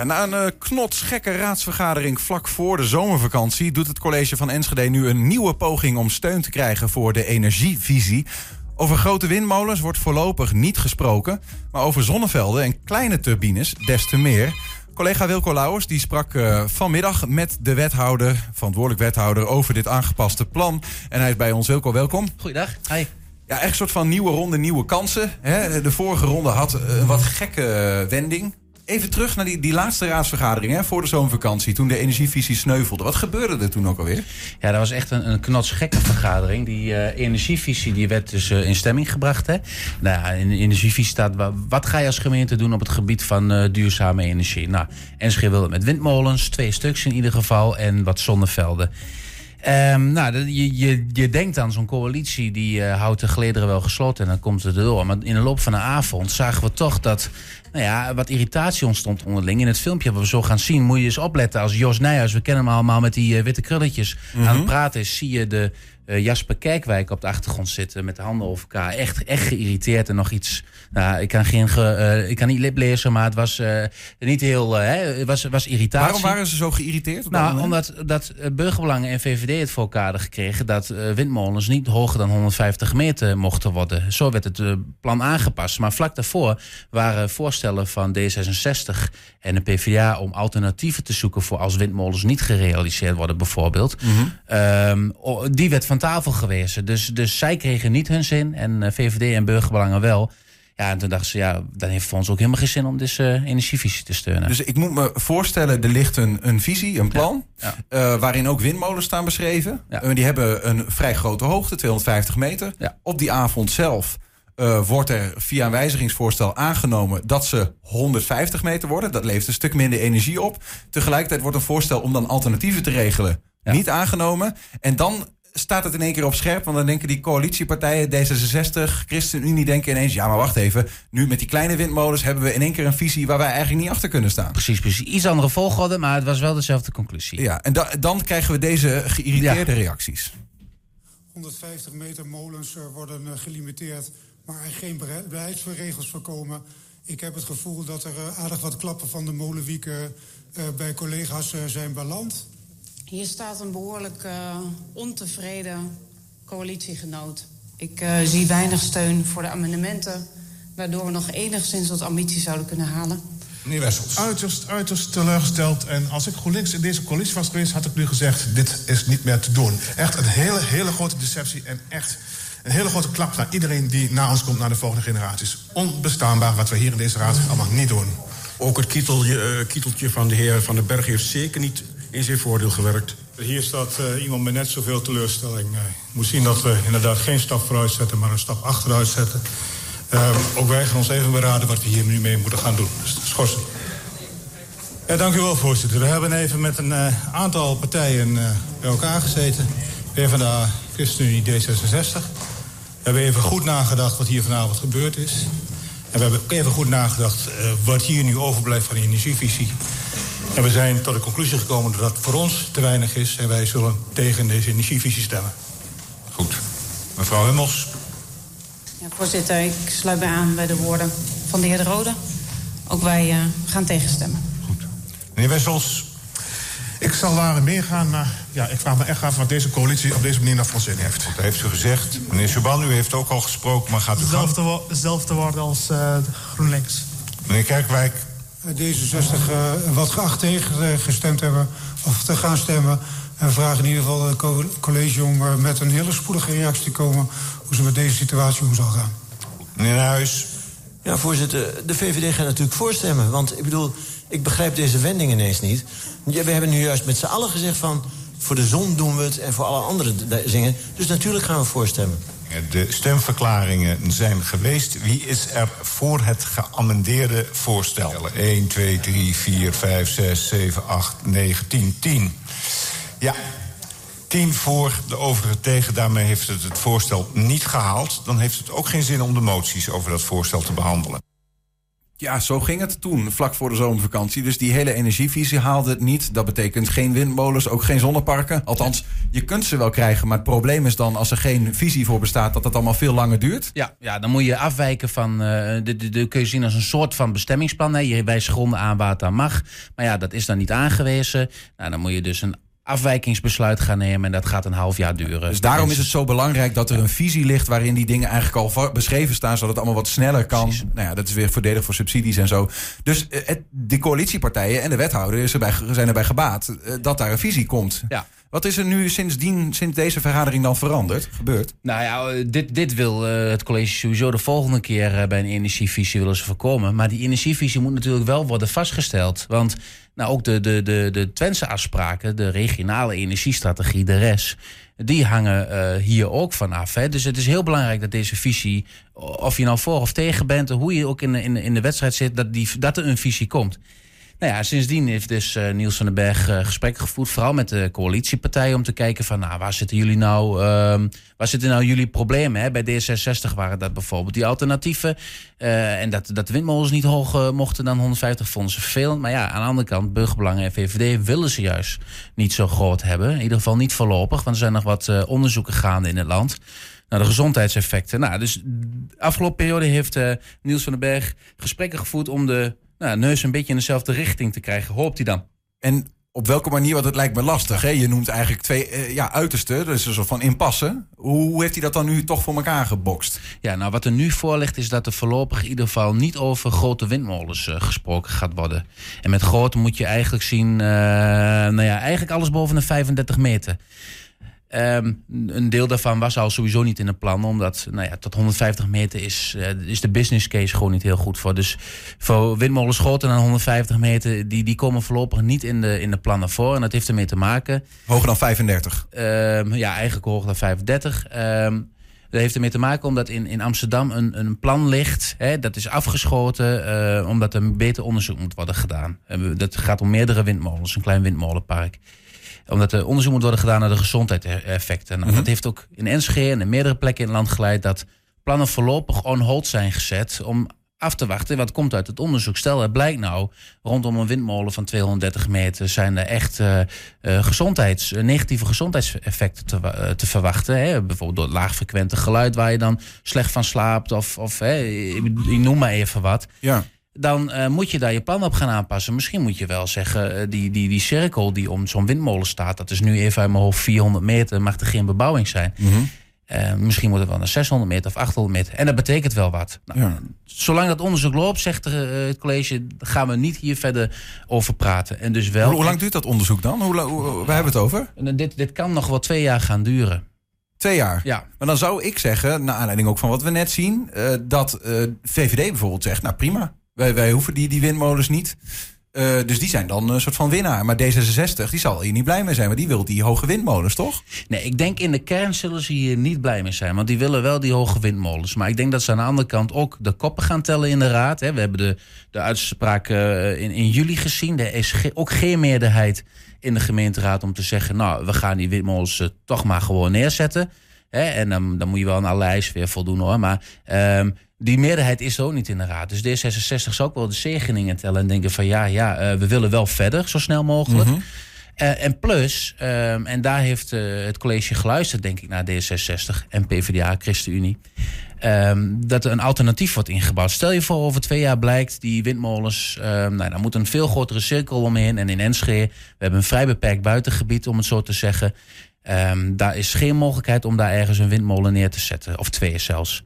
Ja, na een uh, knotsgekke raadsvergadering vlak voor de zomervakantie doet het college van Enschede nu een nieuwe poging om steun te krijgen voor de energievisie. Over grote windmolens wordt voorlopig niet gesproken, maar over zonnevelden en kleine turbines des te meer. Collega Wilco Lauwers die sprak uh, vanmiddag met de wethouder, verantwoordelijk wethouder, over dit aangepaste plan. En hij is bij ons. Wilco, welkom. Goeiedag. Hi. Ja, echt een soort van nieuwe ronde, nieuwe kansen. Hè? De vorige ronde had een wat gekke wending. Even terug naar die, die laatste raadsvergadering hè, voor de zomervakantie. Toen de energievisie sneuvelde. Wat gebeurde er toen ook alweer? Ja, dat was echt een, een knotsgekke vergadering. Die uh, energievisie die werd dus uh, in stemming gebracht. Hè. Nou, in de energievisie staat... wat ga je als gemeente doen op het gebied van uh, duurzame energie? Nou, Enschede wil het met windmolens. Twee stuks in ieder geval. En wat zonnevelden. Um, nou, je, je, je denkt aan zo'n coalitie die uh, houdt de gelederen wel gesloten en dan komt het erdoor. Maar in de loop van de avond zagen we toch dat nou ja, wat irritatie ontstond onderling. In het filmpje hebben we zo gaan zien, moet je eens opletten. Als Jos Nijhuis, we kennen hem allemaal met die uh, witte krulletjes, mm -hmm. aan het praten is, zie je de uh, Jasper Kijkwijk op de achtergrond zitten met de handen over elkaar. Echt, echt geïrriteerd en nog iets. Nou, ik kan, geen ge, uh, ik kan niet liplezen, maar het was uh, niet heel. het was, was irritatie. Waarom waren ze zo geïrriteerd? Nou, omdat dat burgerbelangen en VVD het voor elkaar hadden gekregen dat windmolens niet hoger dan 150 meter mochten worden. Zo werd het plan aangepast. Maar vlak daarvoor waren voorstellen van D66 en de PvdA om alternatieven te zoeken voor als windmolens niet gerealiseerd worden, bijvoorbeeld. Mm -hmm. um, die werd van van tafel gewezen. Dus, dus zij kregen niet hun zin en uh, VVD en burgerbelangen wel. Ja, en toen dachten ze, ja, dan heeft voor ons ook helemaal geen zin om deze uh, energievisie te steunen. Dus ik moet me voorstellen, er ligt een, een visie, een plan, ja, ja. Uh, waarin ook windmolens staan beschreven. Ja. Uh, die hebben een vrij grote hoogte, 250 meter. Op die avond zelf wordt er via een wijzigingsvoorstel aangenomen dat ze 150 meter worden. Dat levert een stuk minder energie op. Tegelijkertijd wordt een voorstel om dan alternatieven te regelen niet aangenomen. En dan staat het in één keer op scherp. Want dan denken die coalitiepartijen, D66, ChristenUnie, denken ineens... ja, maar wacht even, nu met die kleine windmolens... hebben we in één keer een visie waar wij eigenlijk niet achter kunnen staan. Precies, precies. Iets andere volgorde, maar het was wel dezelfde conclusie. Ja, en da dan krijgen we deze geïrriteerde ja. reacties. 150 meter molens worden gelimiteerd, maar er geen beleidsregels voorkomen. Ik heb het gevoel dat er aardig wat klappen van de molenwieken bij collega's zijn beland. Hier staat een behoorlijk uh, ontevreden coalitiegenoot. Ik uh, zie weinig steun voor de amendementen... waardoor we nog enigszins wat ambitie zouden kunnen halen. Meneer Wessels. Uiterst, uiterst teleurgesteld. En als ik GroenLinks in deze coalitie was geweest... had ik nu gezegd, dit is niet meer te doen. Echt een hele, hele grote deceptie en echt... Een hele grote klap naar iedereen die na ons komt, naar de volgende generaties. Onbestaanbaar wat we hier in deze raad allemaal niet doen. Ook het kieteltje, uh, kieteltje van de heer Van den Berg heeft zeker niet in zijn voordeel gewerkt. Hier staat uh, iemand met net zoveel teleurstelling. Uh, moet zien dat we inderdaad geen stap vooruit zetten, maar een stap achteruit zetten. Uh, ook wij gaan ons even beraden wat we hier nu mee moeten gaan doen. Dus schorsen. Ja, dank u wel, voorzitter. We hebben even met een aantal partijen bij elkaar gezeten. PvdA, ChristenUnie, D66. We hebben even goed nagedacht wat hier vanavond gebeurd is. En we hebben ook even goed nagedacht wat hier nu overblijft van de energievisie. En we zijn tot de conclusie gekomen dat dat voor ons te weinig is. En wij zullen tegen deze energievisie stemmen. Goed. Mevrouw Hummels. Ja, voorzitter, ik sluit mij aan bij de woorden van de heer De Rode. Ook wij uh, gaan tegenstemmen. Goed. Meneer Wessels. Ik zal daar meegaan, maar ja, ik vraag me echt af wat deze coalitie op deze manier naar zin heeft. Dat heeft u gezegd. Meneer Suban, u heeft ook al gesproken, maar gaat u dezelfde woorden als uh, GroenLinks. Meneer Kerkwijk. D66 uh, wat geacht tegen gestemd hebben of te gaan stemmen. En we vragen in ieder geval het college om uh, met een hele spoedige reactie te komen hoe ze met deze situatie om zal gaan. Meneer Huis. Ja, voorzitter, de VVD gaat natuurlijk voorstemmen. Want ik bedoel, ik begrijp deze wending ineens niet. We hebben nu juist met z'n allen gezegd van... voor de zon doen we het en voor alle andere zingen. Dus natuurlijk gaan we voorstemmen. De stemverklaringen zijn geweest. Wie is er voor het geamendeerde voorstel? 1, 2, 3, 4, 5, 6, 7, 8, 9, 10. 10. Ja, 10 voor, de overige tegen. Daarmee heeft het het voorstel niet gehaald. Dan heeft het ook geen zin om de moties over dat voorstel te behandelen. Ja, zo ging het toen, vlak voor de zomervakantie. Dus die hele energievisie haalde het niet. Dat betekent geen windmolens, ook geen zonneparken. Althans, je kunt ze wel krijgen. Maar het probleem is dan, als er geen visie voor bestaat, dat het allemaal veel langer duurt. Ja, ja dan moet je afwijken van. Uh, de, de, de, kun je zien als een soort van bestemmingsplan. Hè. Je wijst gronden aan waar het mag. Maar ja, dat is dan niet aangewezen. Nou, dan moet je dus een afwijkingsbesluit gaan nemen. En dat gaat een half jaar duren. Dus daarom is het zo belangrijk dat er een visie ligt waarin die dingen eigenlijk al beschreven staan, zodat het allemaal wat sneller kan. Nou ja, dat is weer voordelig voor subsidies en zo. Dus eh, het, de coalitiepartijen en de wethouder zijn erbij gebaat eh, dat daar een visie komt. Ja. Wat is er nu sindsdien, sinds deze vergadering dan veranderd, gebeurd? Nou ja, eh, dit, dit wil het college sowieso de volgende keer bij een energievisie willen ze voorkomen. Maar die energievisie moet natuurlijk wel worden vastgesteld. Want nou, ook de, de, de, de Twentse afspraken, de regionale energiestrategie, de RES, die hangen uh, hier ook vanaf. Hè. Dus het is heel belangrijk dat deze visie, of je nou voor of tegen bent, hoe je ook in in in de wedstrijd zit, dat, die, dat er een visie komt. Nou ja, sindsdien heeft dus uh, Niels van den Berg uh, gesprekken gevoerd, vooral met de coalitiepartijen, om te kijken van, nou, waar zitten jullie nou, uh, waar zitten nou jullie problemen? Hè? Bij D66 waren dat bijvoorbeeld die alternatieven uh, en dat, dat windmolens niet hoger mochten dan 150 vonden ze vervelend. Maar ja, aan de andere kant, burgerbelangen en VVD willen ze juist niet zo groot hebben. In ieder geval niet voorlopig, want er zijn nog wat onderzoeken gaande in het land naar de gezondheidseffecten. Nou, dus de afgelopen periode heeft Niels van den Berg gesprekken gevoerd om de nou, neus een beetje in dezelfde richting te krijgen. Hoopt hij dan? En op welke manier, want het lijkt me lastig. Hè? Je noemt eigenlijk twee uh, ja, uitersten, dus een soort van impasse. Hoe heeft hij dat dan nu toch voor elkaar gebokst? Ja, nou wat er nu voor ligt is dat er voorlopig in ieder geval niet over grote windmolens uh, gesproken gaat worden. En met grote moet je eigenlijk zien, uh, nou ja, eigenlijk alles boven de 35 meter. Um, een deel daarvan was al sowieso niet in het plan, omdat nou ja, tot 150 meter is, uh, is de business case gewoon niet heel goed voor. Dus voor windmolens groter dan 150 meter, die, die komen voorlopig niet in de, in de plannen voor. En dat heeft ermee te maken. Hoger dan 35? Um, ja, eigenlijk hoger dan 35. Um, dat heeft ermee te maken omdat in, in Amsterdam een, een plan ligt. Hè, dat is afgeschoten uh, omdat er beter onderzoek moet worden gedaan. Uh, dat gaat om meerdere windmolens, een klein windmolenpark omdat er onderzoek moet worden gedaan naar de gezondheidseffecten. Nou, mm Dat heeft ook in Enschede en in meerdere plekken in het land geleid dat plannen voorlopig on hold zijn gezet om af te wachten wat komt uit het onderzoek. Stel, het blijkt nou rondom een windmolen van 230 meter zijn er echt uh, gezondheids, negatieve gezondheidseffecten te, uh, te verwachten. Hè? Bijvoorbeeld door het laagfrequente geluid waar je dan slecht van slaapt of, of hè, ik noem maar even wat. Ja dan uh, moet je daar je plan op gaan aanpassen. Misschien moet je wel zeggen, uh, die, die, die cirkel die om zo'n windmolen staat... dat is nu even uit mijn hoofd 400 meter, mag er geen bebouwing zijn. Mm -hmm. uh, misschien moet het wel naar 600 meter of 800 meter. En dat betekent wel wat. Nou, ja. Zolang dat onderzoek loopt, zegt het college... gaan we niet hier verder over praten. En dus wel, hoe, hoe lang duurt dat onderzoek dan? Hoe, hoe, waar hebben we het over? Dit, dit kan nog wel twee jaar gaan duren. Twee jaar? Ja. Maar dan zou ik zeggen, naar aanleiding ook van wat we net zien... dat VVD bijvoorbeeld zegt, nou prima... Wij, wij hoeven die, die windmolens niet. Uh, dus die zijn dan een soort van winnaar. Maar D66 die zal hier niet blij mee zijn. Maar die wil die hoge windmolens, toch? Nee, ik denk in de kern zullen ze hier niet blij mee zijn. Want die willen wel die hoge windmolens. Maar ik denk dat ze aan de andere kant ook de koppen gaan tellen in de raad. Hè. We hebben de, de uitspraak uh, in, in juli gezien. Er is ook geen meerderheid in de gemeenteraad om te zeggen... nou, we gaan die windmolens uh, toch maar gewoon neerzetten. En dan, dan moet je wel aan alle eisen weer voldoen hoor. Maar... Um, die meerderheid is er ook niet in de raad. Dus D66 zou ook wel de zegeningen tellen en denken van ja, ja uh, we willen wel verder, zo snel mogelijk. -hmm. Uh, en plus, um, en daar heeft uh, het college geluisterd, denk ik, naar D66 en PvdA, ChristenUnie. Um, dat er een alternatief wordt ingebouwd. Stel je voor, over twee jaar blijkt die windmolens. Um, nou, dan moet een veel grotere cirkel omheen. En in Enschede, we hebben een vrij beperkt buitengebied, om het zo te zeggen. Daar is geen mogelijkheid om daar ergens een windmolen neer te zetten. Of twee zelfs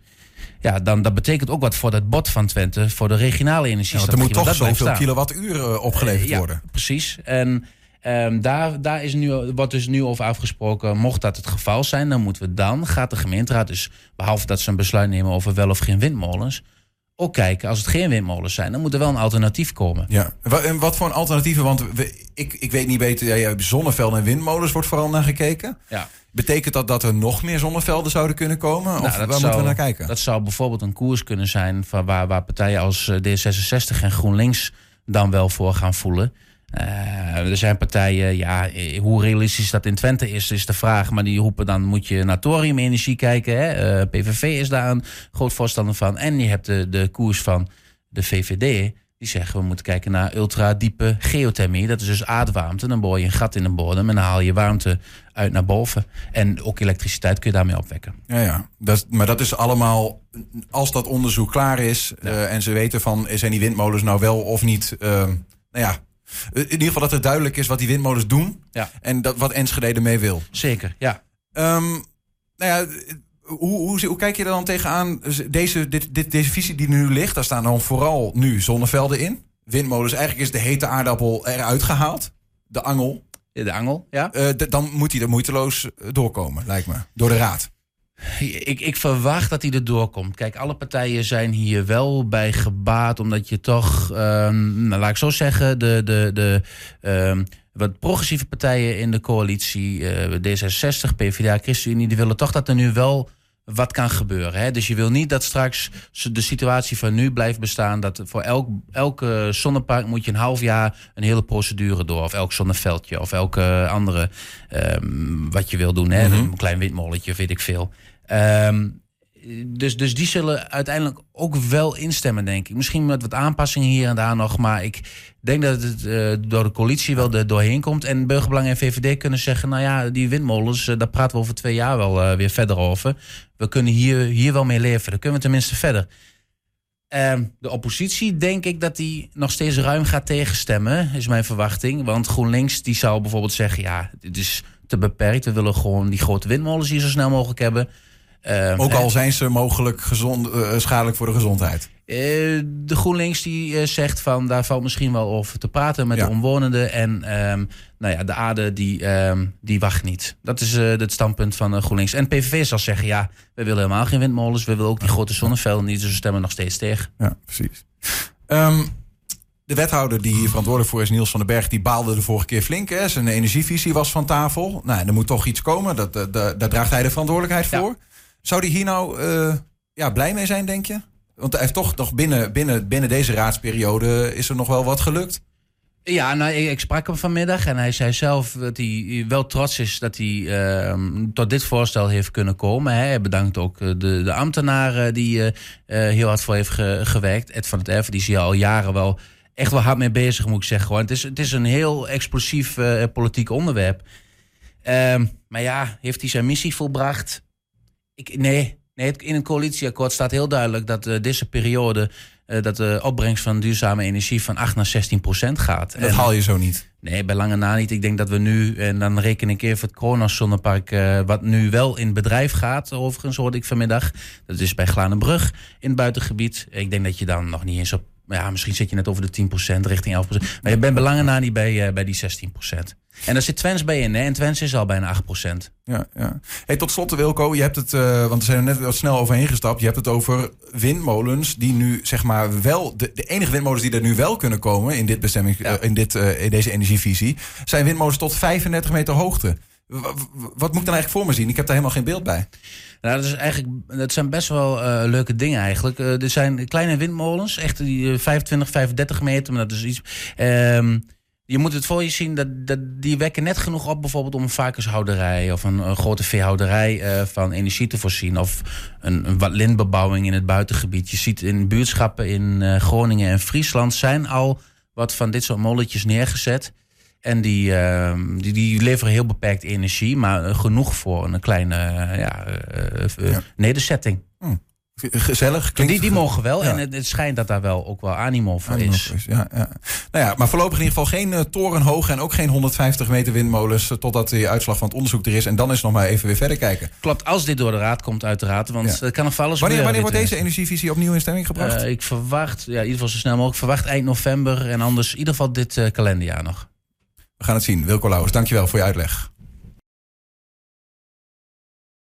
ja, dan dat betekent ook wat voor dat bod van Twente, voor de regionale energie. Ja, er moet toch zoveel kilowattuur opgeleverd uh, worden. Precies. En um, daar, daar is nu, wordt dus nu over afgesproken. Mocht dat het geval zijn, dan moeten we dan, gaat de gemeenteraad dus, behalve dat ze een besluit nemen over wel of geen windmolens, ook kijken, als het geen windmolens zijn, dan moet er wel een alternatief komen. Ja, en wat voor een alternatieven? Want we, ik, ik weet niet beter, ja, zonnevelden en windmolens wordt vooral naar gekeken. Ja. Betekent dat dat er nog meer zonnevelden zouden kunnen komen? Nou, of waar zou, moeten we naar kijken? Dat zou bijvoorbeeld een koers kunnen zijn van waar, waar partijen als eh, D66 en GroenLinks dan wel voor gaan voelen. Uh, er zijn partijen, ja, eh, hoe realistisch dat in Twente is, is de vraag. Maar die roepen dan moet je naar thoriumenergie kijken. Hè? Uh, PVV is daar een groot voorstander van. En je hebt de, de koers van de VVD die zeggen we moeten kijken naar ultradiepe geothermie. Dat is dus aardwarmte. Dan boor je een gat in de bodem en dan haal je warmte uit naar boven. En ook elektriciteit kun je daarmee opwekken. Ja, ja. Dat, maar dat is allemaal, als dat onderzoek klaar is eh, en ze weten van zijn die windmolens nou wel of niet. Nou ja, in ieder geval dat het duidelijk is wat die windmolens doen. Ja. En dat, wat Enschede ermee wil. Zeker, ja. Um, nou ja, hoe, hoe, hoe, kijk je er dan tegenaan? Deze, dit, dit, deze visie die nu ligt, daar staan dan vooral nu zonnevelden in. Windmolens, eigenlijk is de hete aardappel eruit gehaald. De angel. De angel, ja. Uh, dan moet hij er moeiteloos doorkomen, lijkt me. Door de raad. Ik, ik, verwacht dat hij er doorkomt. Kijk, alle partijen zijn hier wel bij gebaat, omdat je toch, um, nou, laat ik zo zeggen, de, de, de um, wat progressieve partijen in de coalitie, uh, D66, PvdA, ChristenUnie, die willen toch dat er nu wel wat kan gebeuren. Hè? Dus je wil niet dat straks de situatie van nu blijft bestaan. Dat voor elk, elke zonnepark moet je een half jaar een hele procedure door. Of elk zonneveldje of elke andere um, wat je wil doen. Hè? Mhm. Een klein windmolletje, weet ik veel. Um, dus, dus die zullen uiteindelijk ook wel instemmen, denk ik. Misschien met wat aanpassingen hier en daar nog. Maar ik denk dat het uh, door de coalitie wel doorheen komt. En Burgerbelang en VVD kunnen zeggen... nou ja, die windmolens, uh, daar praten we over twee jaar wel uh, weer verder over. We kunnen hier, hier wel mee leven. Dan kunnen we tenminste verder. Ehm, de oppositie denk ik dat die nog steeds ruim gaat tegenstemmen, is mijn verwachting. Want GroenLinks die zou bijvoorbeeld zeggen... ja, het is te beperkt. We willen gewoon die grote windmolens hier zo snel mogelijk hebben... Uh, Ook al zijn ze mogelijk gezond, uh, schadelijk voor de gezondheid. Uh, de GroenLinks die zegt van daar valt misschien wel over te praten met ja. de omwonenden. En um, nou ja, de aarde die, um, die wacht niet. Dat is het standpunt van GroenLinks. En PVV zal zeggen ja, we willen helemaal geen windmolens. We willen ook die grote zonnevelden niet. Dus we stemmen nog steeds tegen. Ja, precies. De wethouder die hier verantwoordelijk voor is, Niels van den Berg, die baalde de vorige keer flink. Hè. Zijn energievisie was van tafel. Nou, er moet toch iets komen. Dat, dat, dat, daar draagt hij de verantwoordelijkheid voor. Zou hij hier nou uh, ja, blij mee zijn, denk je? Want hij heeft toch nog binnen, binnen, binnen deze raadsperiode is er nog wel wat gelukt. Ja, nou, ik, sprak hem vanmiddag en hij zei zelf dat hij wel trots is dat hij uh, tot dit voorstel heeft kunnen komen. Hij bedankt ook de, de ambtenaren die uh, heel hard voor heeft ge, gewerkt. Ed van het Erven, die is hier al jaren wel echt wel hard mee bezig, moet ik zeggen. Het, is, het is een heel explosief politiek onderwerp. Ehm, maar ja, heeft hij zijn missie volbracht? Ik, nee, nee, in een coalitieakkoord staat heel duidelijk dat uh, deze periode uh, dat de opbrengst van duurzame energie van 8 naar 16 procent gaat. Dat en, haal je zo niet. Nee, bij lange na niet. Ik denk dat we nu, en dan reken ik even het Kronos zonnepark, uh, wat nu wel in bedrijf gaat, overigens hoorde ik vanmiddag. Dat is bij Glanenbrug in het buitengebied. Ik denk dat je dan nog niet eens op, ja, misschien zit je net over de 10%, richting 11%. Maar je bent bij lange na niet bij, uh, bij die 16%. En daar zit Twens bij in, hè? En Twens is al bijna 8%. Ja, ja. Hey, tot slot, Wilco, je hebt het, uh, want we zijn er net wat snel overheen gestapt. Je hebt het over windmolens die nu, zeg maar, wel. De, de enige windmolens die er nu wel kunnen komen in, dit bestemming, ja. uh, in, dit, uh, in deze energievisie, zijn windmolens tot 35 meter hoogte. W wat moet ik dan eigenlijk voor me zien? Ik heb daar helemaal geen beeld bij. Nou, dat, is eigenlijk, dat zijn best wel uh, leuke dingen eigenlijk. Uh, er zijn kleine windmolens, echt die 25, 35 meter, maar dat is iets. Um, je moet het voor je zien, dat, dat, die wekken net genoeg op... bijvoorbeeld om een varkenshouderij of een, een grote veehouderij uh, van energie te voorzien. Of een, een wat lintbebouwing in het buitengebied. Je ziet in buurtschappen in uh, Groningen en Friesland... zijn al wat van dit soort molletjes neergezet. En die, uh, die, die, leveren heel beperkt energie, maar genoeg voor een kleine ja, ja. nederzetting. Gezellig. Klinkt die, die mogen wel. En het, het, schijnt dat daar wel ook wel animo voor is. is. Ja, ja. Nou ja, maar voorlopig in ieder geval geen uh, torenhoge en ook geen 150 meter windmolens. Uh, totdat de uitslag van het onderzoek er is. En dan is nog maar even weer verder kijken. Klopt, als dit door de raad komt, uiteraard. Want het kan nog alles Wanneer, wanneer wordt deze energievisie opnieuw in stemming gebracht? Uh, ik verwacht, ja, in ieder geval zo snel mogelijk. verwacht eind november. En anders in ieder geval dit kalenderjaar nog. We gaan het zien. Wilco Lauwers, dankjewel voor je uitleg.